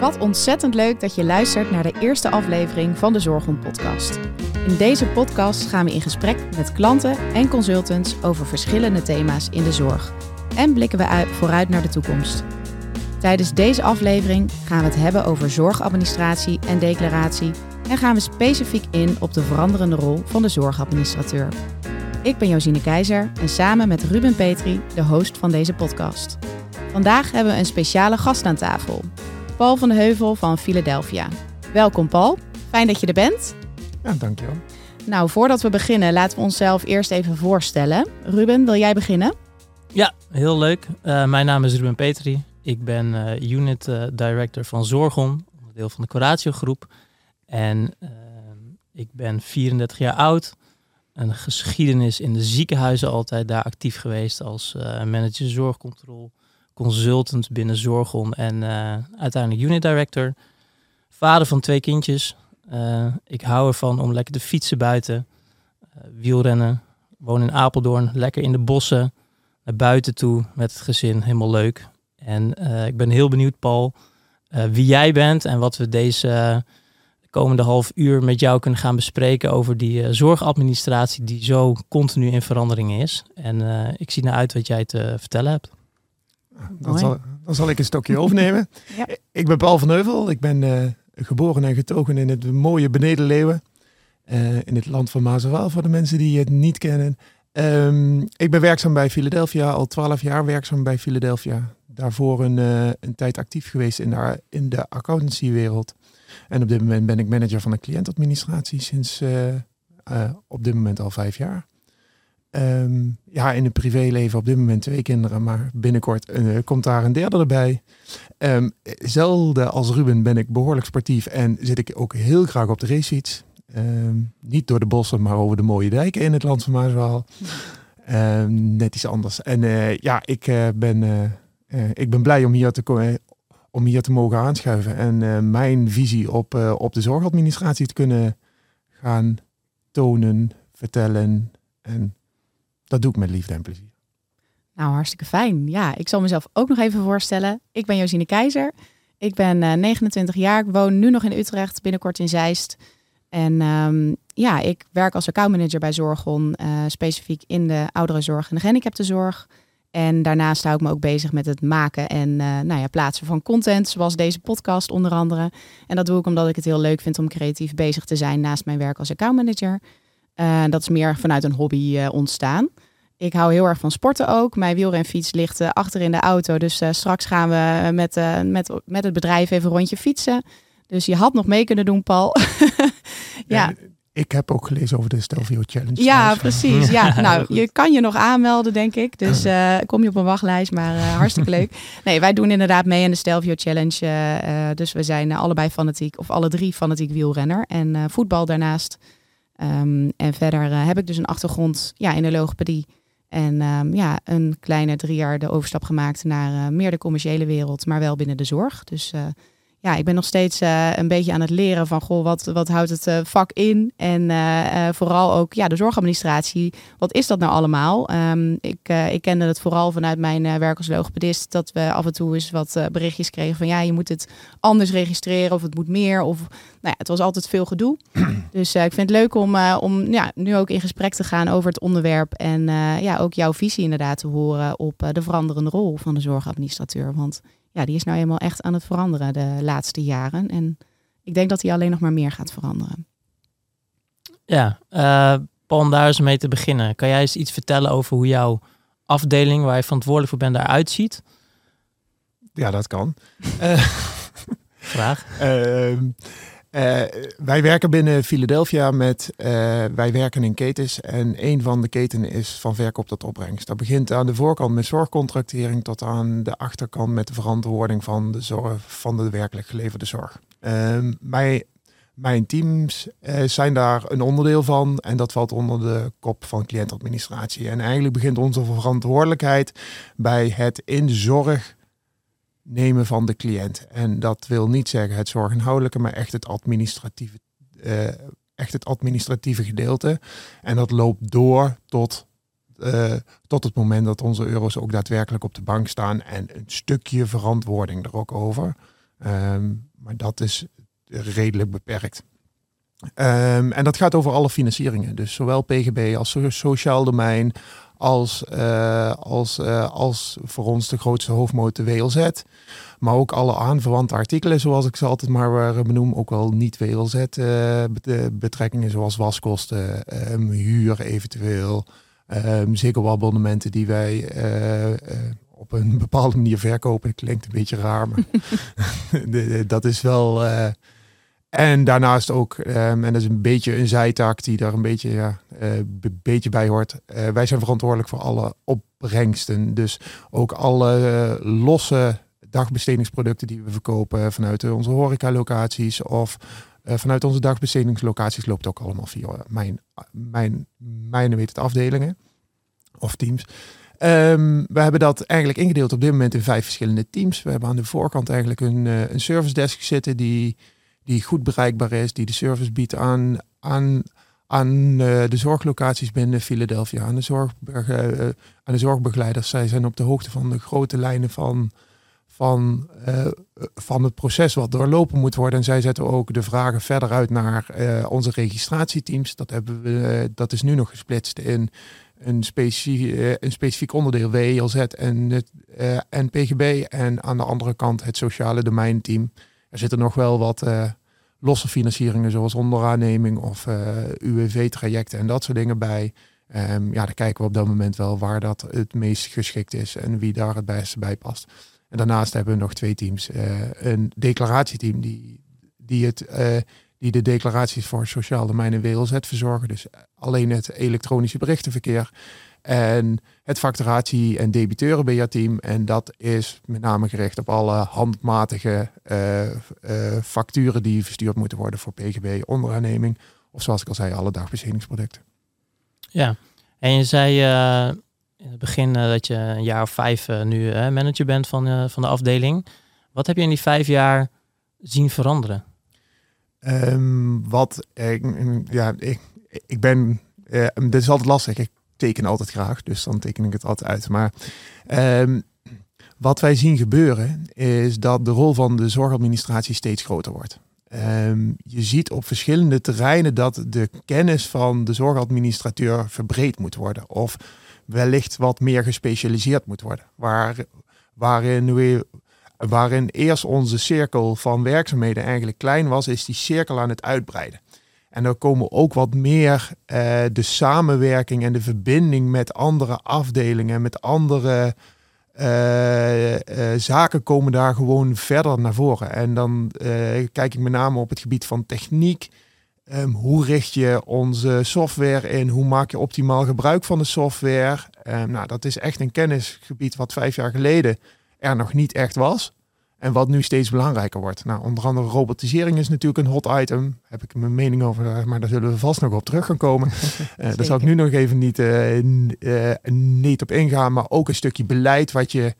Wat ontzettend leuk dat je luistert naar de eerste aflevering van de Zorghond podcast. In deze podcast gaan we in gesprek met klanten en consultants over verschillende thema's in de zorg. En blikken we uit vooruit naar de toekomst. Tijdens deze aflevering gaan we het hebben over zorgadministratie en declaratie en gaan we specifiek in op de veranderende rol van de zorgadministrateur. Ik ben Josine Keizer en samen met Ruben Petri de host van deze podcast. Vandaag hebben we een speciale gast aan tafel. Paul van de Heuvel van Philadelphia. Welkom Paul, fijn dat je er bent. Ja, dankjewel. Nou, voordat we beginnen, laten we onszelf eerst even voorstellen. Ruben, wil jij beginnen? Ja, heel leuk. Uh, mijn naam is Ruben Petri. Ik ben uh, unit uh, director van Zorgon, deel van de Coratio groep. En ik ben 34 jaar oud. Een geschiedenis in de ziekenhuizen altijd daar actief geweest als manager zorgcontrole consultant binnen Zorgon en uh, uiteindelijk unit director. Vader van twee kindjes. Uh, ik hou ervan om lekker te fietsen buiten, wielrennen. Woon in Apeldoorn, lekker in de bossen, naar buiten toe met het gezin, helemaal leuk. En ik ben heel benieuwd, Paul, wie jij bent en wat we deze komende half uur met jou kunnen gaan bespreken over die zorgadministratie die zo continu in verandering is. En ik zie naar uit wat jij te vertellen hebt. Dan zal, dan zal ik een stokje overnemen. ja. Ik ben Paul van Heuvel. Ik ben uh, geboren en getogen in het mooie Benedenleeuwen. Uh, in het land van Mazewaal, voor de mensen die het niet kennen. Um, ik ben werkzaam bij Philadelphia, al twaalf jaar werkzaam bij Philadelphia. Daarvoor een, uh, een tijd actief geweest in de, in de accountancywereld. En op dit moment ben ik manager van de cliëntadministratie sinds op dit moment al vijf jaar. Um, ja, in het privéleven op dit moment twee kinderen, maar binnenkort uh, komt daar een derde erbij. Um, zelden als Ruben ben ik behoorlijk sportief en zit ik ook heel graag op de racefiets. Um, niet door de bossen, maar over de mooie dijken in het land van Maaswaal. net iets anders. En ja, ik, ben, ik ben blij om hier te, om hier te mogen aanschuiven en mijn visie op, op de zorgadministratie te kunnen gaan tonen, vertellen en dat doe ik met liefde en plezier. Nou, hartstikke fijn. Ja, ik zal mezelf ook nog even voorstellen. Ik ben Josine Keizer. Ik ben uh, 29 jaar. Ik woon nu nog in Utrecht, binnenkort in Zeist. En um, ja, ik werk als accountmanager bij Zorgon, specifiek in de ouderenzorg en de gehandicaptenzorg. En daarnaast hou ik me ook bezig met het maken en uh, nou ja, plaatsen van content, zoals deze podcast onder andere. En dat doe ik omdat ik het heel leuk vind om creatief bezig te zijn naast mijn werk als accountmanager. Uh, dat is meer vanuit een hobby uh, ontstaan. Ik hou heel erg van sporten ook. Mijn wielrenfiets ligt achter in de auto. Dus straks gaan we met, met, met het bedrijf even rondje fietsen. Dus je had nog mee kunnen doen, Paul. ja. Ik heb ook gelezen over de Stelvio Challenge. Ja, precies. Ja, nou, je kan je nog aanmelden, denk ik. Dus uh, kom je op een wachtlijst, maar uh, hartstikke leuk. Nee, wij doen inderdaad mee aan de Stelvio Challenge. Uh, dus we zijn allebei fanatiek, of alle drie fanatiek wielrenner. En voetbal daarnaast. Um, en verder heb ik dus een achtergrond ja, in de logopedie. En um, ja, een kleine drie jaar de overstap gemaakt naar meer de commerciële wereld, maar wel binnen de zorg. Dus ja, ik ben nog steeds uh, een beetje aan het leren van, goh, wat, wat houdt het uh, vak in? En uh, vooral ook ja, de zorgadministratie. Wat is dat nou allemaal? Um, ik, ik kende het vooral vanuit mijn werk als logopedist, dat we af en toe eens wat berichtjes kregen van, ja, je moet het anders registreren of het moet meer. Of, nou ja, het was altijd veel gedoe. dus ik vind het leuk om, om ja, nu ook in gesprek te gaan over het onderwerp. En ja, ook jouw visie inderdaad te horen op de veranderende rol van de zorgadministrateur. Want ja, die is nou eenmaal echt aan het veranderen de laatste jaren. En ik denk dat hij alleen nog maar meer gaat veranderen. Ja, uh, Paul, om daar eens mee te beginnen. Kan jij eens iets vertellen over hoe jouw afdeling, waar je verantwoordelijk voor bent, eruit ziet? Ja, dat kan. uh, Graag. Uh, uh, wij werken binnen Philadelphia met, uh, wij werken in ketens en een van de ketenen is van verkoop tot opbrengst. Dat begint aan de voorkant met zorgcontractering tot aan de achterkant met de verantwoording van de, zorg, van de werkelijk geleverde zorg. Mijn, mijn teams uh, zijn daar een onderdeel van en dat valt onder de kop van cliëntadministratie. En eigenlijk begint onze verantwoordelijkheid bij het in zorg nemen van de cliënt. En dat wil niet zeggen het zorginhoudelijke, maar echt het administratieve, uh, echt het administratieve gedeelte. En dat loopt door tot tot het moment dat onze euro's ook daadwerkelijk op de bank staan en een stukje verantwoording er ook over. Ehm, maar dat is redelijk beperkt. Ehm, en dat gaat over alle financieringen. Dus zowel PGB als sociaal domein, als, uh, als, uh, als voor ons de grootste hoofdmoot WLZ. Maar ook alle aanverwante artikelen, zoals ik ze altijd maar benoem. Ook wel niet WLZ-betrekkingen, zoals waskosten, um, huur eventueel. Um, zeker abonnementen die wij op een bepaalde manier verkopen. Klinkt een beetje raar, maar dat is wel en daarnaast ook, um, en dat is een beetje een zijtaak die daar een beetje, ja, uh, beetje bij hoort. Uh, wij zijn verantwoordelijk voor alle opbrengsten. Dus ook alle uh, losse dagbestedingsproducten die we verkopen vanuit onze horecalocaties of vanuit onze dagbestedingslocaties loopt ook allemaal via mijn, mijn, mijn weet het, afdelingen of teams. Um, we hebben dat eigenlijk ingedeeld op dit moment in vijf verschillende teams. We hebben aan de voorkant eigenlijk een, een service desk zitten die die goed bereikbaar is, die de service biedt aan, aan, aan uh, de zorglocaties binnen Philadelphia, aan de, zorg, uh, aan de zorgbegeleiders. Zij zijn op de hoogte van de grote lijnen van, van, van het proces wat doorlopen moet worden. En zij zetten ook de vragen verder uit naar onze registratieteams. Dat, hebben we, dat is nu nog gesplitst in een, specifiek, een specifiek onderdeel WLZ en, het, en PGB. En aan de andere kant het sociale domeinteam. Er zitten nog wel wat uh, losse financieringen zoals onderaanneming of eh, UWV-trajecten en dat soort dingen bij. Um, ja, dan kijken we op dat moment wel waar dat het meest geschikt is en wie daar het beste bij past. En daarnaast hebben we nog twee teams. Uh, een declaratieteam die, die, het, die de declaraties voor sociaal domein en WLZ verzorgen. Dus alleen het elektronische berichtenverkeer. En het facturatie- en debiteurenbeheerteam. En dat is met name gericht op alle handmatige uh, uh, facturen die verstuurd moeten worden voor PGB, onderaanneming. Of zoals ik al zei, alle dagbestedingsproducten. Ja, en je zei uh, in het begin dat je een jaar of vijf nu manager bent van, van de afdeling. Wat heb je in die vijf jaar zien veranderen? Um, wat, ja, ik, ik ben, dit is altijd lastig. Ik teken altijd graag, dus dan teken ik het altijd uit. Maar um, wat wij zien gebeuren is dat de rol van de zorgadministratie steeds groter wordt. Um, je ziet op verschillende terreinen dat de kennis van de zorgadministrateur verbreed moet worden. Of wellicht wat meer gespecialiseerd moet worden. Waar, waarin, we, waarin eerst onze cirkel van werkzaamheden eigenlijk klein was, is die cirkel aan het uitbreiden. En er komen ook wat meer uh, de samenwerking en de verbinding met andere afdelingen, met andere uh, uh, zaken komen daar gewoon verder naar voren. En dan kijk ik met name op het gebied van techniek. Um, hoe richt je onze software in? Hoe maak je optimaal gebruik van de software? Um, nou, dat is echt een kennisgebied wat vijf jaar geleden er nog niet echt was. En wat nu steeds belangrijker wordt. Nou, onder andere robotisering is natuurlijk een hot item. Heb ik mijn mening over, eh, maar daar zullen we vast nog op terug gaan komen. uh, daar zal ik nu nog even niet, uh, uh, niet op ingaan. Maar ook een stukje beleid wat je,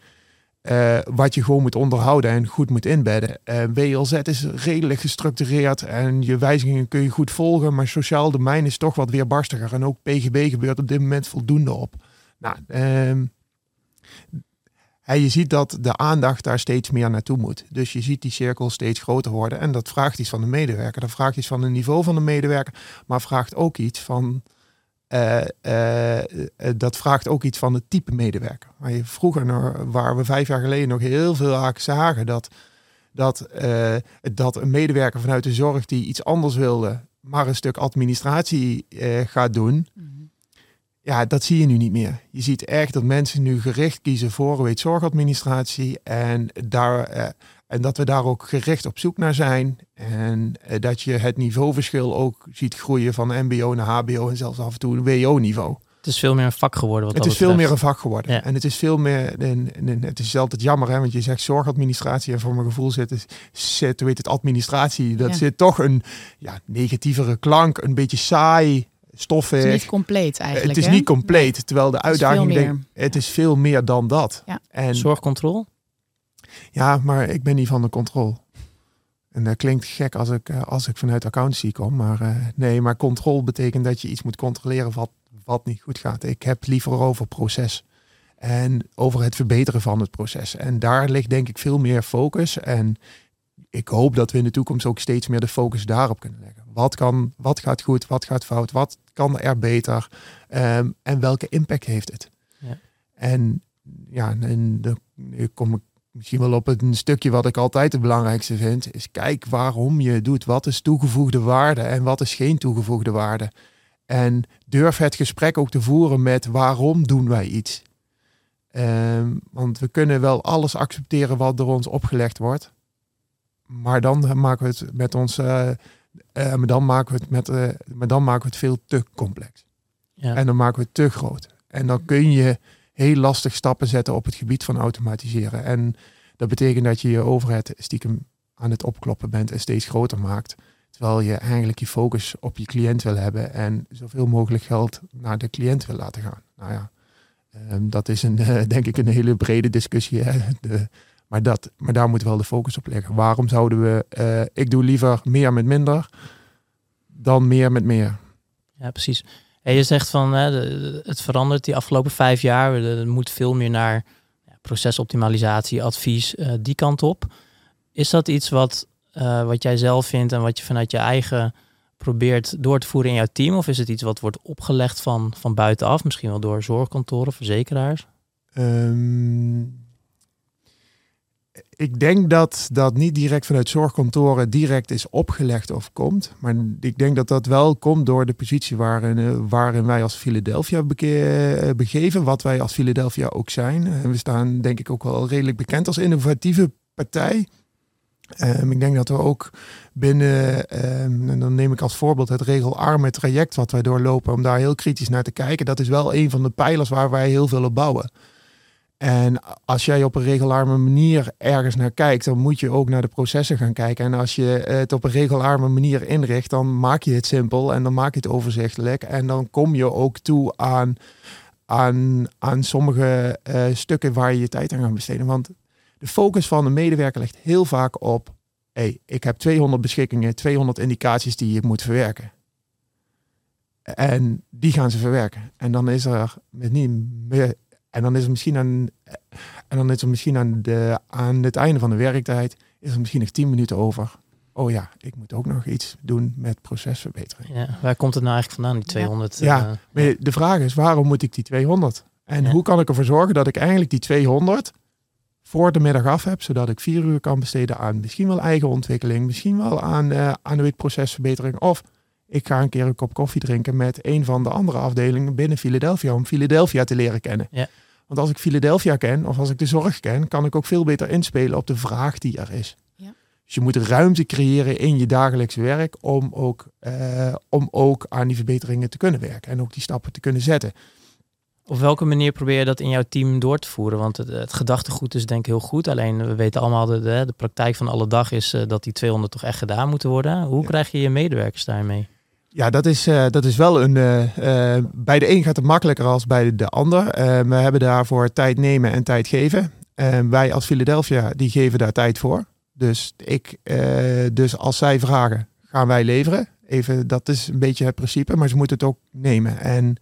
wat je gewoon moet onderhouden en goed moet inbedden. WLZ is redelijk gestructureerd en je wijzigingen kun je goed volgen. Maar sociaal domein is toch wat weerbarstiger. En ook PGB gebeurt op dit moment voldoende op. Nou, ehm, je ziet dat de aandacht daar steeds meer naartoe moet. Dus je ziet die cirkel steeds groter worden. En dat vraagt iets van de medewerker. Dat vraagt iets van het niveau van de medewerker. Maar vraagt ook iets van. Uh, uh, dat vraagt ook iets van het type medewerker. Waar je vroeger, waar we vijf jaar geleden nog heel veel zagen, dat, dat, dat een medewerker vanuit de zorg die iets anders wilde, maar een stuk administratie gaat doen. Mhm. Ja, dat zie je nu niet meer. Je ziet echt dat mensen nu gericht kiezen voor weet, zorgadministratie en, daar, eh, en dat we daar ook gericht op zoek naar zijn. En eh, dat je het niveauverschil ook ziet groeien van MBO naar HBO en zelfs af en toe een WO-niveau. Het is veel meer een vak geworden. Wat het is veel meer een vak geworden. En het is veel meer. En, het is altijd jammer, hè, want je zegt zorgadministratie. En voor mijn gevoel zit, zit weet het, administratie. Dat zit toch een ja, negatievere klank, een beetje saai stoffen. Het is niet compleet eigenlijk. Het is niet compleet, terwijl de uitdaging, het is, denk, het is veel meer dan dat. Ja. En, Zorgcontrole? Ja, maar ik ben niet van de controle. En dat klinkt gek als ik, eh, als ik vanuit accountancy kom, maar uh, nee, maar controle betekent dat je iets moet controleren wat, wat niet goed gaat. Ik heb liever over proces en over het verbeteren van het proces. En daar ligt denk ik veel meer focus. En ik hoop dat we in de toekomst ook steeds meer de focus daarop kunnen leggen. Wat, kan, wat gaat goed, wat gaat fout, wat kan er beter ehm, en welke impact heeft het? Ja. En ja, en kom ik misschien wel op een stukje wat ik altijd het belangrijkste vind, is kijk waarom je doet. Wat is toegevoegde waarde en wat is geen toegevoegde waarde? En durf het gesprek ook te voeren met waarom doen wij iets? Um, want we kunnen wel alles accepteren wat door ons opgelegd wordt. Maar dan maken we het met ons, uh, uh, maar dan maken we het met, uh, maar dan maken we het veel te complex. Ja. En dan maken we het te groot. En dan kun je heel lastig stappen zetten op het gebied van automatiseren. En dat betekent dat je je overheid stiekem aan het opkloppen bent en steeds groter maakt. Terwijl je eigenlijk je focus op je cliënt wil hebben en zoveel mogelijk geld naar de cliënt wil laten gaan. Nou ja, um, dat is een, uh, denk ik een hele brede discussie. Hè? De, maar, dat, maar daar moet wel de focus op liggen. Waarom zouden we, uh, ik doe liever meer met minder dan meer met meer. Ja, precies. En je zegt van het verandert die afgelopen vijf jaar. Er moet veel meer naar procesoptimalisatie, advies, uh, die kant op. Is dat iets wat, uh, wat jij zelf vindt en wat je vanuit je eigen probeert door te voeren in jouw team? Of is het iets wat wordt opgelegd van, van buitenaf, misschien wel door zorgkantoren, verzekeraars? Um, ik denk dat dat niet direct vanuit zorgkantoren direct is opgelegd of komt. Maar ik denk dat dat wel komt door de positie waarin, eh, waarin wij als Philadelphia eh, begeven. Wat wij als Philadelphia ook zijn. We staan denk ik ook wel redelijk bekend als innovatieve partij. Um, ik denk dat we ook binnen, um, en dan neem ik als voorbeeld het regelarme traject wat wij doorlopen, om daar heel kritisch naar te kijken. Dat is wel een van de pijlers waar wij heel veel op bouwen. En als jij op een regelarme manier ergens naar kijkt, dan moet je ook naar de processen gaan kijken. En als je het op een regelarme manier inricht, dan maak je het simpel en dan maak je het overzichtelijk. En dan kom je ook toe aan, aan, aan sommige uh, stukken waar je je tijd aan gaat besteden. Want de focus van de medewerker ligt heel vaak op: hey, ik heb 200 beschikkingen, 200 indicaties die ik moet verwerken. En die gaan ze verwerken. En dan is er met niet meer en dan is het misschien aan, en dan is er misschien aan, de, aan het einde van de werktijd, is er misschien nog tien minuten over. Oh ja, ik moet ook nog iets doen met procesverbetering. Ja, waar komt het nou eigenlijk vandaan, die 200? Ja, uh, maar de vraag is, waarom moet ik die 200? En hoe kan ik ervoor zorgen dat ik eigenlijk die 200 voor de middag af heb, zodat ik vier uur kan besteden aan misschien wel eigen ontwikkeling, misschien wel aan, uh, aan de procesverbetering of ik ga een keer een kop koffie drinken met een van de andere afdelingen binnen Philadelphia om Philadelphia te leren kennen. Ja. Want als ik Philadelphia ken of als ik de zorg ken, kan ik ook veel beter inspelen op de vraag die er is. Ja. Dus je moet ruimte creëren in je dagelijks werk om ook, uh, om ook aan die verbeteringen te kunnen werken en ook die stappen te kunnen zetten. Op welke manier probeer je dat in jouw team door te voeren? Want het, het gedachtegoed is denk ik heel goed. Alleen we weten allemaal, de, de, de praktijk van alle dag is uh, dat die 200 toch echt gedaan moeten worden. Hoe ja. krijg je je medewerkers daarmee? Ja, dat is, uh, dat is wel een. Uh, uh, bij de een gaat het makkelijker als bij de ander. we hebben daarvoor tijd nemen en tijd geven. wij als Philadelphia, die geven daar tijd voor. Dus, ik, dus als zij vragen, gaan wij leveren. Even, dat is een beetje het principe, maar ze moeten het ook nemen. En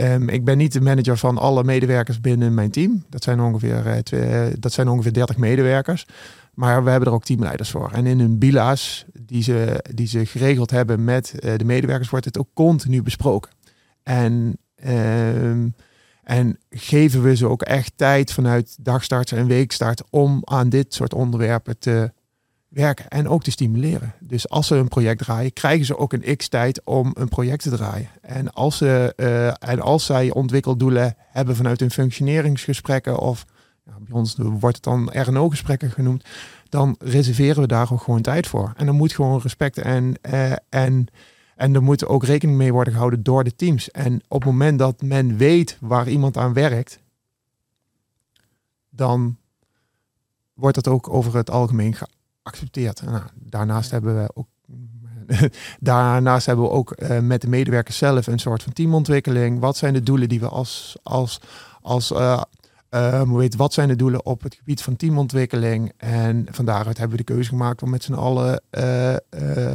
um, ik ben niet de manager van alle medewerkers binnen mijn team. Dat zijn ongeveer, twee, dat zijn ongeveer 30 medewerkers. Maar we hebben er ook teamleiders voor. En in hun bila's die ze, die ze geregeld hebben met uh, de medewerkers, wordt het ook continu besproken. En, uh, en geven we ze ook echt tijd vanuit dagstart en weekstart om aan dit soort onderwerpen te en ook te stimuleren. Dus als ze een project draaien, krijgen ze ook een x-tijd om een project te draaien. En als, ze, uh, en als zij ontwikkeldoelen hebben vanuit hun functioneringsgesprekken of bij ons wordt het dan RNO-gesprekken genoemd, dan reserveren we daar ook gewoon tijd voor. En dan moet gewoon respect en, uh, en, en er moet ook rekening mee worden gehouden door de teams. En op het moment dat men weet waar iemand aan werkt, dan wordt dat ook over het algemeen geaccepteerd. Nou, daarnaast hebben we ook Daarnaast hebben we ook uh, met de medewerkers zelf een soort van teamontwikkeling. Wat zijn de doelen die we als, als, als, uh, Um, weet, wat zijn de doelen op het gebied van teamontwikkeling? En van daaruit hebben we de keuze gemaakt om met z'n allen uh, uh,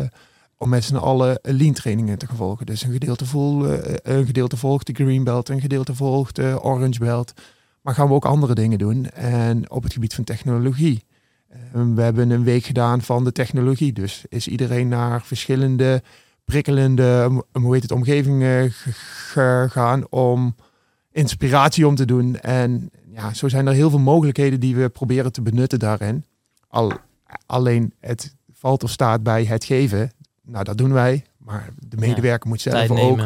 om met z'n allen lean trainingen te volgen. Dus een gedeelte, vol, een gedeelte volgt de green belt, een gedeelte volgt de orange belt. Maar gaan we ook andere dingen doen. En op het gebied van technologie. We hebben een week gedaan van de technologie. Dus is iedereen naar verschillende prikkelende, hoe heet het, omgevingen gegaan om inspiratie om te doen. En ja, zo zijn er heel veel mogelijkheden die we proberen te benutten daarin. Al, alleen het valt of staat bij het geven. Nou, dat doen wij. Maar de medewerker moet zelf ook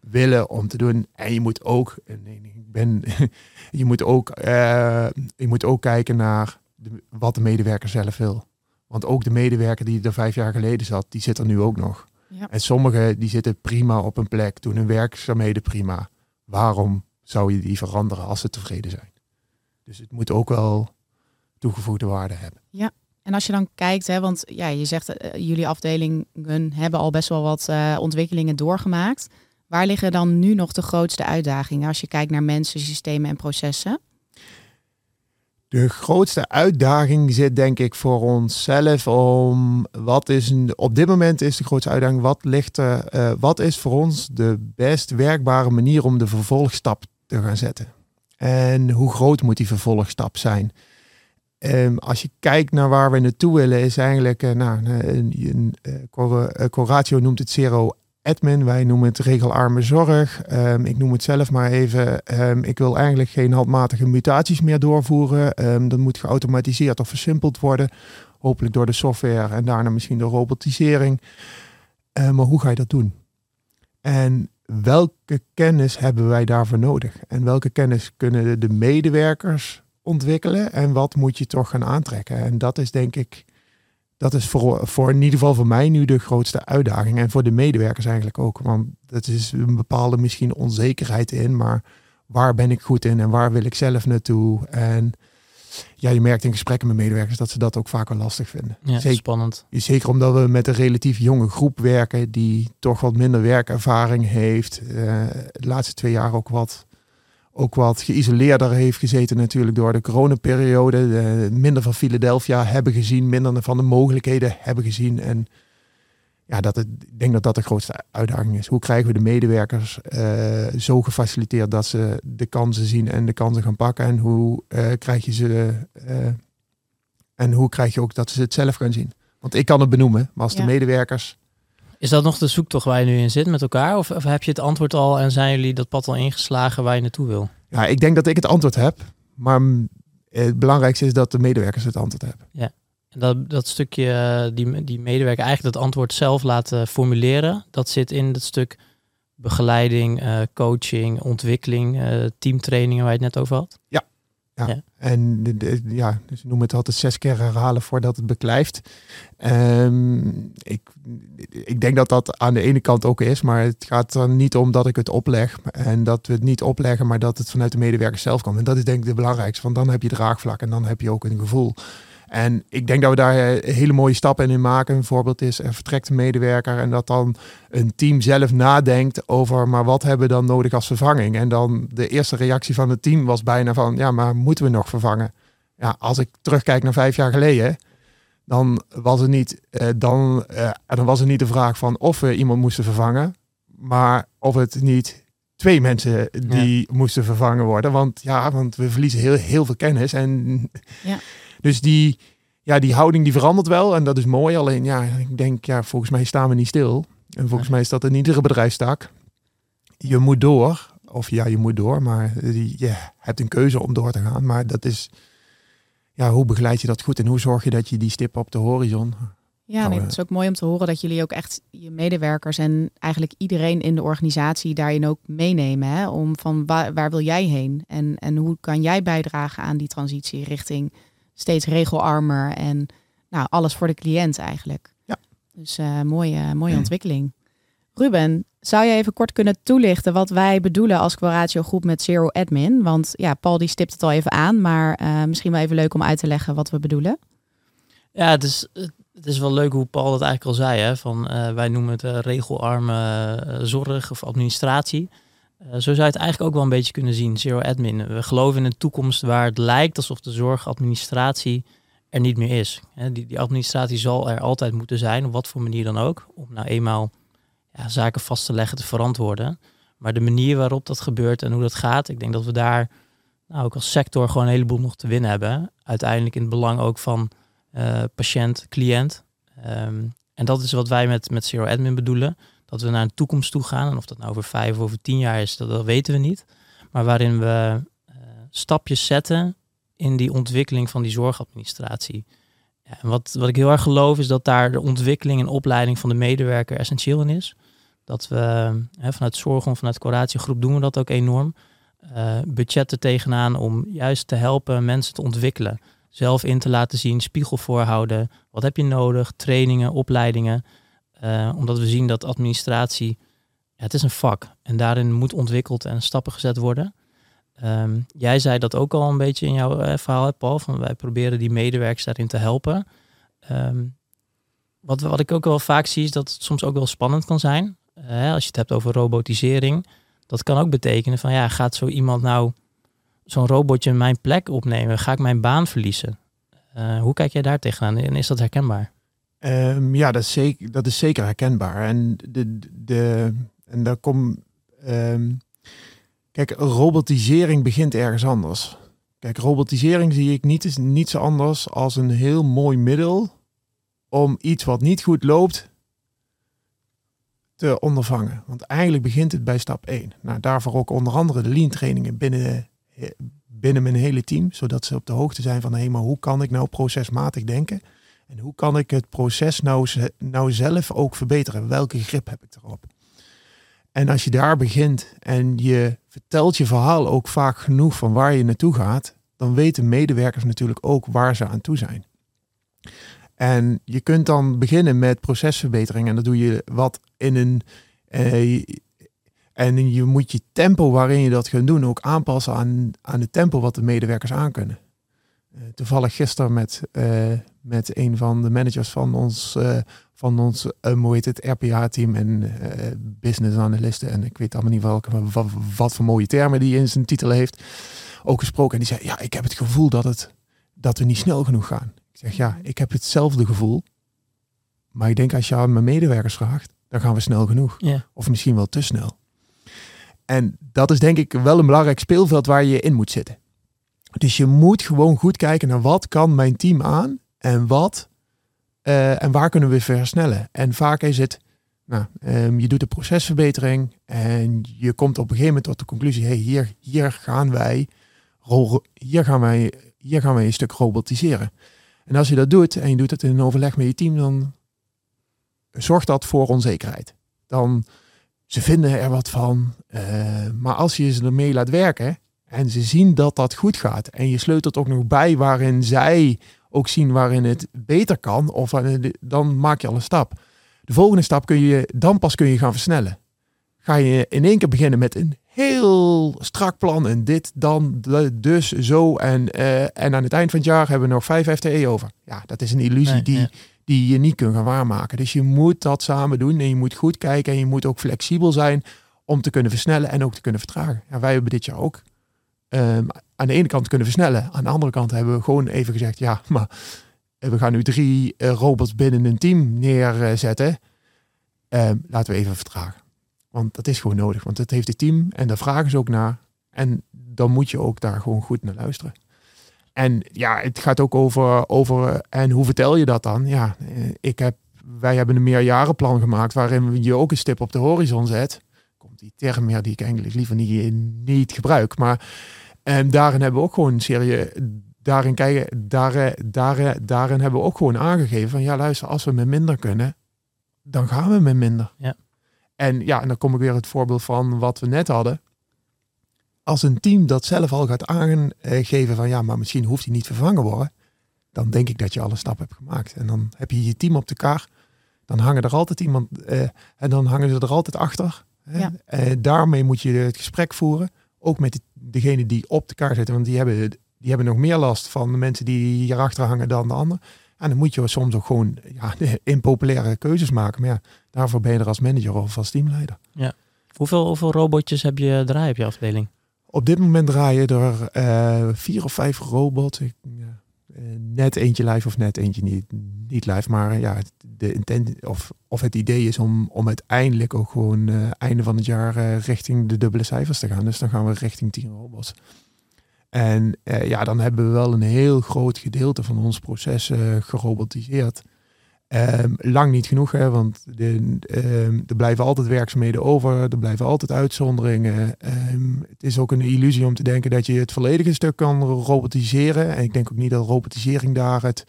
willen om te doen. En je moet ook, nee, ik ben, je moet ook, uh, je moet ook kijken naar de, wat de medewerker zelf wil. Want ook de medewerker die er vijf jaar geleden zat, die zit er nu ook nog. Ja. En sommigen die zitten prima op een plek, doen hun werkzaamheden prima. Waarom zou je die veranderen als ze tevreden zijn? Dus het moet ook wel toegevoegde waarde hebben. Ja, en als je dan kijkt, hè, want ja, je zegt uh, jullie afdelingen hebben al best wel wat uh, ontwikkelingen doorgemaakt. Waar liggen dan nu nog de grootste uitdagingen als je kijkt naar mensen, systemen en processen? De grootste uitdaging zit denk ik voor onszelf om wat is op dit moment is de grootste uitdaging wat ligt uh, wat is voor ons de best werkbare manier om de vervolgstap te gaan zetten. En hoe groot moet die vervolgstap zijn? Um, als je kijkt naar waar we naartoe willen, is eigenlijk, uh, nou, een, uh, Coratio noemt het zero admin, wij noemen het regelarme zorg. Um, ik noem het zelf maar even. Um, ik wil eigenlijk geen handmatige mutaties meer doorvoeren. Um, dat moet geautomatiseerd of versimpeld worden. Hopelijk door de software en daarna misschien door robotisering. maar hoe ga je dat doen? En welke kennis hebben wij daarvoor nodig? En welke kennis kunnen de medewerkers ontwikkelen? En wat moet je toch gaan aantrekken? En dat is denk ik dat is voor, voor in ieder geval voor mij nu de grootste uitdaging. En voor de medewerkers eigenlijk ook. Want dat is een bepaalde misschien onzekerheid in. Maar waar ben ik goed in en waar wil ik zelf naartoe? En ja, je merkt in gesprekken met medewerkers dat ze dat ook vaak wel lastig vinden. Ja, zeker, spannend. Zeker omdat we met een relatief jonge groep werken die toch wat minder werkervaring heeft. Uh, de laatste twee jaar ook wat ook wat geïsoleerder heeft gezeten natuurlijk door de coronaperiode. De, minder van Philadelphia hebben gezien, minder van de mogelijkheden hebben gezien. En ja, dat het, ik denk dat dat de grootste uitdaging is. Hoe krijgen we de medewerkers uh, zo gefaciliteerd dat ze de kansen zien en de kansen gaan pakken? En hoe uh, krijg je ze uh, en hoe krijg je ook dat ze het zelf gaan zien? Want ik kan het benoemen, maar als de medewerkers is dat nog de zoektocht waar je nu in zit met elkaar? Of, of, heb je het antwoord al en zijn jullie dat pad al ingeslagen waar je naartoe wil? Ja, ik denk dat ik het antwoord heb. Maar het belangrijkste is dat de medewerkers het antwoord hebben. Ja. En dat, dat stukje, eh, die, die medewerker eigenlijk dat antwoord zelf laten formuleren, dat zit in het stuk begeleiding, uh, coaching, ontwikkeling, uh, teamtrainingen waar je het net over had? Ja, ja. En de, ja, dus noem het altijd zes keer herhalen voordat het beklijft. Um, ik, ik denk dat dat aan de ene kant ook is, maar het gaat er niet om dat ik het opleg en dat we het niet opleggen, maar dat het vanuit de medewerkers zelf komt. En dat is denk ik de belangrijkste, want dan heb je draagvlak en dan heb je ook een gevoel. En ik denk dat we daar eh, hele mooie stappen in maken. Een voorbeeld is, er vertrekt een medewerker en dat dan een team zelf nadenkt over, maar wat hebben we dan nodig als vervanging? En dan de eerste reactie van het team was bijna van, ja, maar moeten we nog vervangen? Ja, als ik terugkijk naar vijf jaar geleden, dan was het niet, eh, dan, eh, dan was het niet de vraag van of we iemand moesten vervangen, maar of het niet twee mensen die moesten vervangen worden. Want ja, want we verliezen heel, heel veel kennis. En ja. Dus die, ja, die houding die verandert wel en dat is mooi. Alleen ja, ik denk, ja, volgens mij staan we niet stil. En volgens mij is dat in iedere bedrijfstak. Je moet door. Of ja, je moet door, maar je hebt een keuze om door te gaan. Maar dat is, ja, hoe begeleid je dat goed en hoe zorg je dat je die stip op de horizon ja, nee, het is ook mooi om te horen dat jullie ook echt je medewerkers en eigenlijk iedereen in de organisatie daarin ook meenemen. Hè? Om van waar, waar wil jij heen en, en hoe kan jij bijdragen aan die transitie richting steeds regelarmer en nou, alles voor de cliënt eigenlijk. Ja. Dus uh, mooie, mooie ontwikkeling. Ruben, zou je even kort kunnen toelichten wat wij bedoelen als Quaratio Groep met Zero Admin? Want ja, Paul die stipt het al even aan, maar uh, misschien wel even leuk om uit te leggen wat we bedoelen. Ja, het is, het is wel leuk hoe Paul dat eigenlijk al zei. Hè? Van, uh, wij noemen het uh, regelarme zorg of administratie. Uh, zo zou je het eigenlijk ook wel een beetje kunnen zien, zero admin. We geloven in een toekomst waar het lijkt alsof de zorgadministratie er niet meer is. die, administratie zal er altijd moeten zijn, op wat voor manier dan ook, om nou eenmaal ja, zaken vast te leggen, te verantwoorden. Maar de manier waarop dat gebeurt en hoe dat gaat, ik denk dat we daar nou, ook als sector gewoon een heleboel nog te winnen hebben. Uiteindelijk in het belang ook van uh, patiënt, cliënt. Ehm, en dat is wat wij met, met Zero Admin bedoelen. Dat we naar een toekomst toe gaan. En of dat nou over vijf of over tien jaar is, dat, dat weten we niet. Maar waarin we uh, stapjes zetten in die ontwikkeling van die zorgadministratie. En wat, wat ik heel erg geloof is dat daar de ontwikkeling en opleiding van de medewerker essentieel in is. Dat we hè, vanuit zorg of vanuit curatiegroep doen we dat ook enorm. Uh, budgetten tegenaan om juist te helpen mensen te ontwikkelen. Zelf in te laten zien, spiegel voorhouden. Wat heb je nodig? Trainingen, opleidingen. Uh, omdat we zien dat administratie, ja, het is een vak. En daarin moet ontwikkeld en stappen gezet worden. Um, jij zei dat ook al een beetje in jouw uh, verhaal, Paul. Van wij proberen die medewerkers daarin te helpen. Um, wat, wat ik ook wel vaak zie is dat het soms ook wel spannend kan zijn. Uh, als je het hebt over robotisering. Dat kan ook betekenen van ja, gaat zo iemand nou zo'n robotje mijn plek opnemen? Ga ik mijn baan verliezen? Hoe kijk jij daar tegenaan en is dat herkenbaar? Um, ja, dat is, zeker, dat is zeker herkenbaar. En, de, de, en daar komt. Um, kijk, robotisering begint ergens anders. Kijk, robotisering zie ik niet, niets anders als een heel mooi middel om iets wat niet goed loopt te ondervangen. Want eigenlijk begint het bij stap 1. Nou, daarvoor ook onder andere de lean trainingen binnen, binnen mijn hele team, zodat ze op de hoogte zijn van hé, maar hoe kan ik nou procesmatig denken? En hoe kan ik het proces nou, nou zelf ook verbeteren? Welke grip heb ik erop? En als je daar begint en je vertelt je verhaal ook vaak genoeg van waar je naartoe gaat, dan weten medewerkers natuurlijk ook waar ze aan toe zijn. En je kunt dan beginnen met procesverbetering en dat doe je wat in een. Uh, en je moet je tempo waarin je dat gaat doen ook aanpassen aan, aan het tempo wat de medewerkers aankunnen. Uh, toevallig gisteren met, uh, met een van de managers van ons, van ons hoe heet het, RPA-team en business analisten. En ik weet allemaal niet welke, wat, wat voor mooie termen die in zijn titel heeft. Ook gesproken. En die zei, ja, ik heb het gevoel dat, het, dat we niet snel genoeg gaan. Ik zeg ja, ik heb hetzelfde gevoel. Maar ik denk als je aan mijn medewerkers vraagt, dan gaan we snel genoeg. Of misschien wel te snel. En dat is denk ik wel een belangrijk speelveld waar je in moet zitten. Dus je moet gewoon goed kijken naar wat kan mijn team aan en wat uh, en waar kunnen we versnellen. En vaak is het, nou, um, je doet de procesverbetering en je komt op een gegeven moment tot de conclusie, hey, hier, hier gaan wij, hier gaan wij, hier gaan wij een stuk robotiseren. En als je dat doet en je doet het in een overleg met je team, dan zorgt dat voor onzekerheid. Dan ze vinden er wat van. Uh, maar als je ze ermee laat werken en ze zien dat dat goed gaat en je sleutelt ook nog bij waarin zij ook zien waarin het beter kan, of dan maak je al een stap. De volgende stap kun je dan pas kun je gaan versnellen. Ga je in één keer beginnen met een heel strak plan en dit, dan, dus, zo. En, uh, en aan het eind van het jaar hebben we nog 5 FTE over. Ja, dat is een illusie die, die je niet kunt gaan waarmaken. Dus je moet dat samen doen en je moet goed kijken en je moet ook flexibel zijn om te kunnen versnellen en ook te kunnen vertragen. Ja, wij hebben dit jaar ook um, aan de ene kant kunnen versnellen. Aan de andere kant hebben we gewoon even gezegd, ja, maar we gaan nu drie uh, robots binnen een team neerzetten. Uh, laten we even vertragen. Want dat is gewoon nodig, want het heeft het team en daar vragen ze ook naar. En dan moet je ook daar gewoon goed naar luisteren. En ja, het gaat ook over, over en hoe vertel je dat dan? Ja, eh, ik heb, wij hebben een meerjarenplan gemaakt waarin je ook een stip op de horizon zet. Komt die term meer die ik eigenlijk liever niet, niet gebruik. Maar en daarin hebben we ook gewoon serie, daarin kijken, daar, daar, daarin hebben we ook gewoon aangegeven van ja, luister, als we met minder kunnen, dan gaan we met minder. Ja. En ja, en dan kom ik weer het voorbeeld van wat we net hadden. Als een team dat zelf al gaat aangeven van ja, maar misschien hoeft hij niet vervangen worden, dan denk ik dat je alle stap hebt gemaakt. En dan heb je je team op de kar. Dan hangen er altijd iemand eh, en dan hangen ze er altijd achter. Hè? Eh, daarmee moet je het gesprek voeren. Ook met degene die op de kar zitten, want die hebben, die hebben nog meer last van de mensen die hierachter hangen dan de anderen. En dan moet je soms ook gewoon ja, impopulaire keuzes maken. Maar ja, daarvoor ben je er als manager of als teamleider. Ja. Hoeveel, hoeveel robotjes heb je draaien op je afdeling? Op dit moment draaien er uh, vier of vijf robots. Ik, uh, net eentje live of net eentje niet, niet live. Maar ja, de intent, of, of het idee is om, om uiteindelijk ook gewoon uh, einde van het jaar richting de dubbele cijfers te gaan. Dus dan gaan we richting 10 robots. En ja, dan hebben we wel een heel groot gedeelte van ons proces gerobotiseerd. Um, lang niet genoeg, hè, want de, um, er blijven altijd werkzaamheden over, er blijven altijd uitzonderingen. Um, het is ook een illusie om te denken dat je het volledige stuk kan robotiseren. En ik denk ook niet dat robotisering daar het,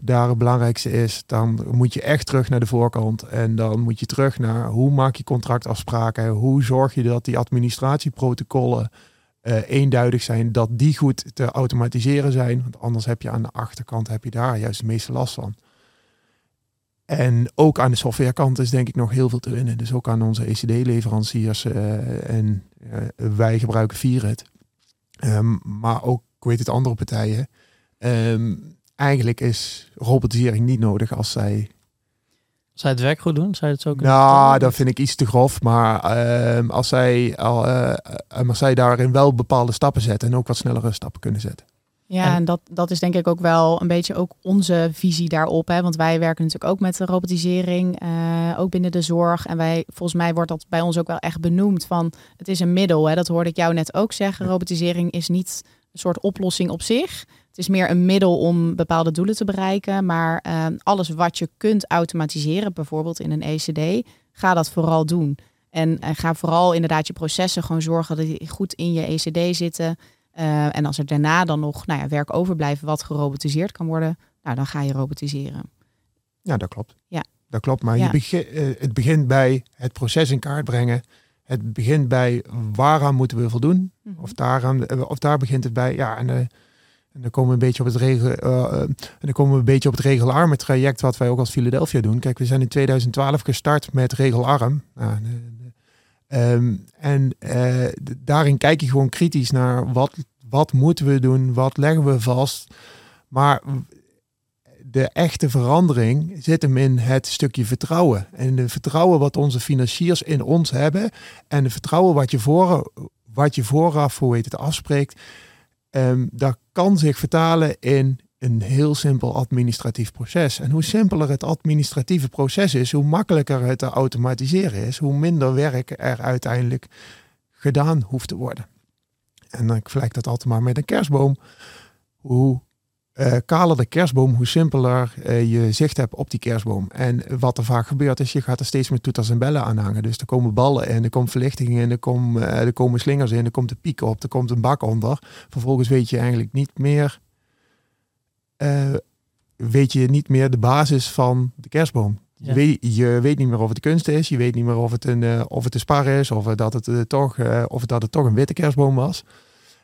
daar belangrijkste is. Dan moet je echt terug naar de voorkant en dan moet je terug naar hoe maak je contractafspraken, hoe zorg je dat die administratieprotocollen uh, eenduidig zijn, dat die goed te automatiseren zijn. Want anders heb je aan de achterkant heb je daar juist de meeste last van. En ook aan de softwarekant is denk ik nog heel veel te winnen. Dus ook aan onze ECD-leveranciers. Uh, en uh, wij gebruiken Viered. Um, maar ook, ik weet het, andere partijen. Um, eigenlijk is robotisering niet nodig als zij... Zij het werk goed doen? Je het zo kunnen Nou, dat vind ik iets te grof. Maar um, als, zij, al, uh, als zij daarin wel bepaalde stappen zetten... en ook wat snellere stappen kunnen zetten. Ja, en, dat, dat is denk ik ook wel een beetje ook onze visie daarop. Hè? Want wij werken natuurlijk ook met de robotisering, uh, ook binnen de zorg. En wij, volgens mij wordt dat bij ons ook wel echt benoemd van het is een middel. Hè? Dat hoorde ik jou net ook zeggen. Robotisering is niet een soort oplossing op zich. Het is meer een middel om bepaalde doelen te bereiken. Maar uh, alles wat je kunt automatiseren, bijvoorbeeld in een ECD, ga dat vooral doen. En, en ga vooral inderdaad je processen gewoon zorgen dat die goed in je ECD zitten. Uh, en als er daarna dan nog nou ja, werk overblijft wat gerobotiseerd kan worden, nou, dan ga je robotiseren. Ja, dat klopt. Ja. Dat klopt, maar je begin, uh, het begint bij het proces in kaart brengen. Het begint bij waaraan moeten we voldoen. Mm -hmm. of, daaraan, uh, of daar begint het bij. Ja, en, en dan komen we een beetje op het regel, en dan komen we een beetje op het regelarme traject wat wij ook als Philadelphia doen. Kijk, we zijn in 2012 gestart met regelarm. Nou, Um, en uh, daarin kijk je gewoon kritisch naar wat, wat moeten we doen, wat leggen we vast. Maar de echte verandering zit hem in het stukje vertrouwen. En de vertrouwen wat onze financiers in ons hebben. En de vertrouwen wat je, voor, wat je vooraf, hoe heet het, afspreekt. Um, dat kan zich vertalen in een heel simpel administratief proces. En hoe simpeler het administratieve proces is, hoe makkelijker het te automatiseren is, hoe minder werk er uiteindelijk gedaan hoeft te worden. En dan vergelijk dat altijd maar met een kerstboom. Hoe uh, kaler de kerstboom, hoe simpeler uh, je zicht hebt op die kerstboom. En wat er vaak gebeurt is, je gaat er steeds meer toeters en bellen aan hangen. Dus er komen ballen en er komt verlichting in, er, uh, er komen slingers in, er komt een piek op, er komt een bak onder. Vervolgens weet je eigenlijk niet meer uh, weet je niet meer de basis van de kerstboom. Ja. Je, weet, je weet niet meer of het kunst is, je weet niet meer of het een, uh, of het een spar is, of dat het, uh, toch, of dat het toch een witte kerstboom was.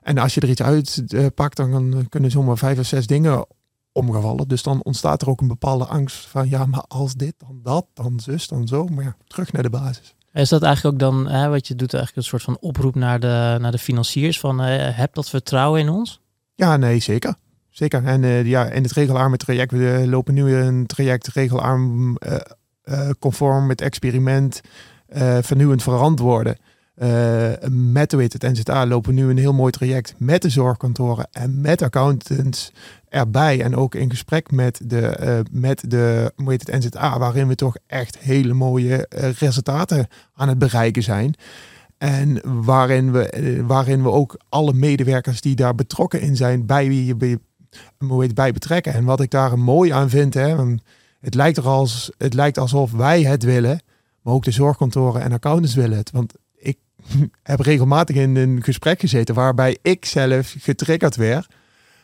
En als je er iets uitpakt, dan kunnen zomaar vijf of zes dingen omgevallen. Dus dan ontstaat er ook een bepaalde angst van ja, maar als dit, dan dat, dan zus, dan zo. Maar ja, terug naar de basis. Is dat eigenlijk ook dan, hè, wat je doet, eigenlijk een soort van oproep naar de, naar de financiers van heb dat vertrouwen in ons? Ja, nee, zeker. Zeker. En uh, ja, in het regelarme traject, we lopen nu een traject regelarm uh, uh, conform met experiment, vernieuwend verantwoorden. met heet het NZA lopen nu een heel mooi traject met de zorgkantoren en met accountants erbij. En ook in gesprek met de, met de het NZA, waarin we toch echt hele mooie resultaten aan het bereiken zijn. En waarin we, waarin we ook alle medewerkers die daar betrokken in zijn, bij wie je hoe heet, bij betrekken. En wat ik daar mooi aan vind, hè, het, lijkt er als, het lijkt alsof wij het willen, maar ook de zorgkantoren en accountants willen het. Want ik heb regelmatig in een gesprek gezeten waarbij ik zelf getriggerd werd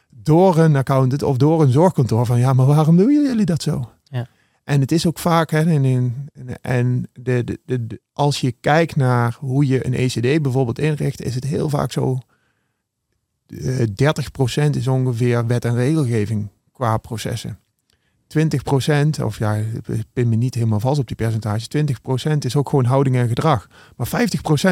door een accountant of door een zorgkantoor van ja, maar waarom doen jullie dat zo? Ja. En het is ook vaak, hè, en, in, en de, de, de, als je kijkt naar hoe je een ECD bijvoorbeeld inricht, is het heel vaak zo 30% is ongeveer wet en regelgeving qua processen. 20%, of ja, ik pin me niet helemaal vast op die percentage, 20% is ook gewoon houding en gedrag. Maar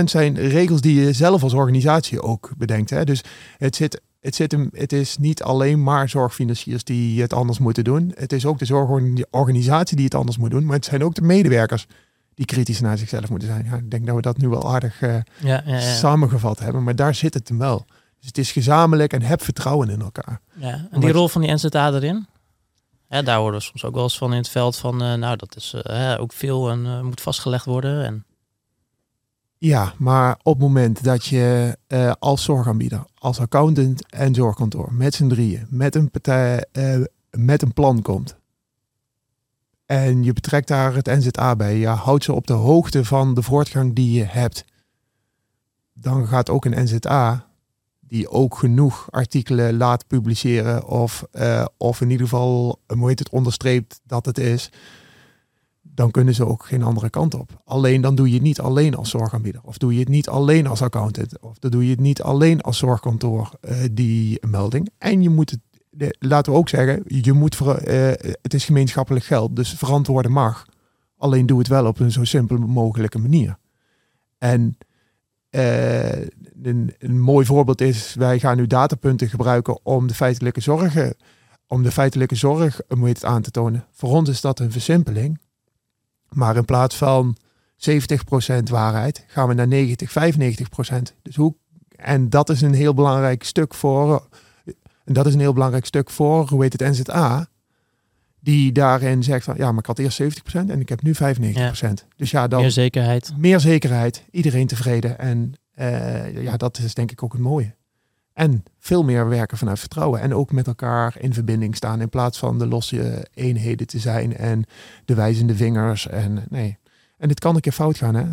50% zijn regels die je zelf als organisatie ook bedenkt. Hè? Dus het, zit, het, zit hem, het is niet alleen maar zorgfinanciers die het anders moeten doen. Het is ook de zorgorganisatie die het anders moet doen. Maar het zijn ook de medewerkers die kritisch naar zichzelf moeten zijn. Ja, ik denk dat we dat nu wel aardig uh, ja, ja, ja. samengevat hebben. Maar daar zit het hem wel Dus het is gezamenlijk en heb vertrouwen in elkaar. Ja, en die rol van die NZA erin? Ja, daar horen we soms ook wel eens van in het veld van, nou dat is ook veel en moet vastgelegd worden. En... Ja, maar op het moment dat je als zorgaanbieder, als accountant en zorgkantoor met z'n drieën, met een partij, met een plan komt, en je betrekt daar het NZA bij. Je houdt ze op de hoogte van de voortgang die je hebt. Dan gaat ook een NZA, die ook genoeg artikelen laat publiceren, of, uh, of in ieder geval, hoe heet het, onderstreept dat het is, dan kunnen ze ook geen andere kant op. Alleen dan doe je het niet alleen als zorgaanbieder, of doe je het niet alleen als accountant, of dan doe je het niet alleen als zorgkantoor, uh, die melding. En je moet het laten we ook zeggen, je moet uh, het is gemeenschappelijk geld, dus verantwoorden mag. Alleen doe het wel op een zo simpel mogelijke manier. En uh, een, mooi voorbeeld is, wij gaan nu datapunten gebruiken om de feitelijke zorgen, om de feitelijke zorg moet het aan te tonen. Voor ons is dat een versimpeling. Maar in plaats van 70% waarheid gaan we naar 90, 95%. Dus hoe, en dat is een heel belangrijk stuk voor en dat is een heel belangrijk stuk voor, hoe heet het, NZA. Die daarin zegt van, ja, maar ik had eerst 70% en ik heb nu 95%. Dus ja, dan... Meer zekerheid. Meer zekerheid, iedereen tevreden. En uh, ja, dat is denk ik ook het mooie. En veel meer werken vanuit vertrouwen. En ook met elkaar in verbinding staan. In plaats van de losse eenheden te zijn en de wijzende vingers. En nee. En dit kan een keer fout gaan, hè?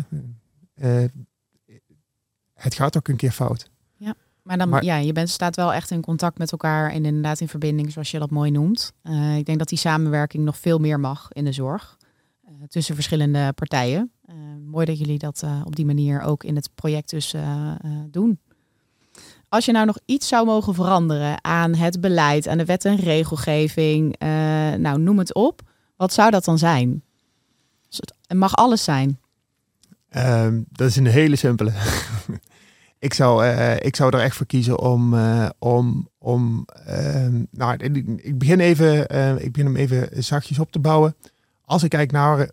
Uh, het gaat ook een keer fout. Maar dan, ja, je bent, staat wel echt in contact met elkaar en inderdaad in verbinding, zoals je dat mooi noemt. Uh, ik denk dat die samenwerking nog veel meer mag in de zorg uh, tussen verschillende partijen. Uh, mooi dat jullie dat op die manier ook in het project dus doen. Als je nou nog iets zou mogen veranderen aan het beleid, aan de wet en regelgeving, nou noem het op, wat zou dat dan zijn? Het mag alles zijn. Um, dat is een hele simpele. Ik zou, uh, ik zou er echt voor kiezen om, uh, om, om uh, nou, ik begin even, eh, ik begin hem even zachtjes op te bouwen. Als ik kijk naar,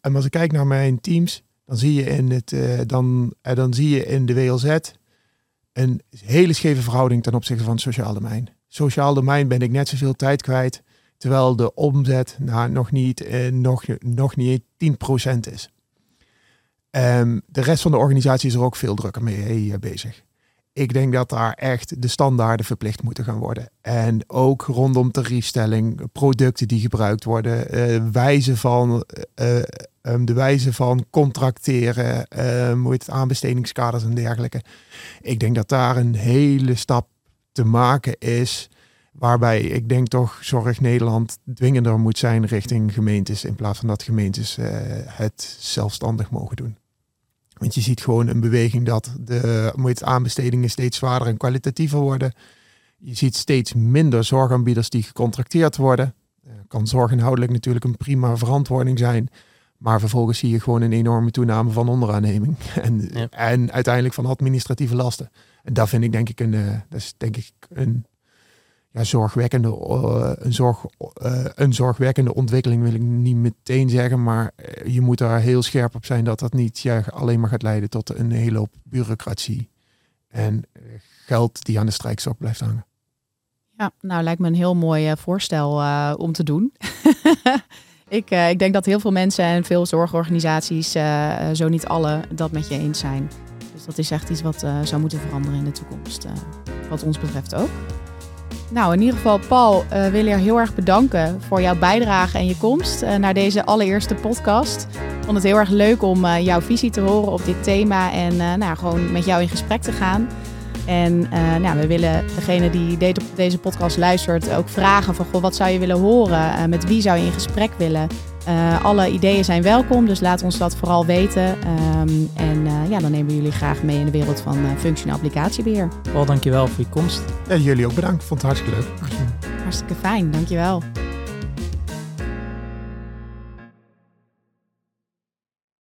als ik kijk naar mijn teams, dan zie je in het, dan, dan zie je in de WLZ een hele scheve verhouding ten opzichte van het sociaal domein. Sociaal domein ben ik net zoveel tijd kwijt, terwijl de omzet nou, nog niet, nog, nog niet 10% is. Um, de rest van de organisatie is er ook veel drukker mee bezig. Ik denk dat daar echt de standaarden verplicht moeten gaan worden. En ook rondom tariefstelling, producten die gebruikt worden, uh, wijze van, uh, um, de wijze van contracteren, uh, het aanbestedingskaders en dergelijke. Ik denk dat daar een hele stap te maken is. Waarbij ik denk toch Zorg Nederland dwingender moet zijn richting gemeentes. In plaats van dat gemeentes het zelfstandig mogen doen. Want je ziet gewoon een beweging dat de aanbestedingen steeds zwaarder en kwalitatiever worden. Je ziet steeds minder zorgaanbieders die gecontracteerd worden. Kan zorginhoudelijk natuurlijk een prima verantwoording zijn. Maar vervolgens zie je gewoon een enorme toename van onderaanneming. En, en uiteindelijk van administratieve lasten. En dat vind ik denk ik een, uh, dat is denk ik een ja, zorgwekkende, uh, een, zorg, uh, een zorgwekkende ontwikkeling wil ik niet meteen zeggen, maar eh, je moet daar heel scherp op zijn dat dat niet ja, alleen maar gaat leiden tot een hele hoop bureaucratie en geld die aan de strijkstok blijft hangen. Ja, nou lijkt me een heel mooi voorstel om te doen. ik, ik denk dat heel veel mensen en veel zorgorganisaties, zo niet alle, dat met je eens zijn. Dus dat is echt iets wat zou moeten veranderen in de toekomst, wat ons betreft ook. Nou, in ieder geval, Paul, uh, wil je heel erg bedanken voor jouw bijdrage en je komst uh, naar deze allereerste podcast. Ik vond het heel erg leuk om uh, jouw visie te horen op dit thema en nou, gewoon met jou in gesprek te gaan. En nou, we willen degene die deze podcast luistert ook vragen van goh, wat zou je willen horen? met wie zou je in gesprek willen? Uh, alle ideeën zijn welkom, dus laat ons dat vooral weten. Um, en uh, ja, dan nemen we jullie graag mee in de wereld van uh, functioneel applicatiebeheer. Paul, dankjewel voor je komst. En jullie ook bedankt. Vond het hartstikke leuk. Hartstikke fijn, dankjewel.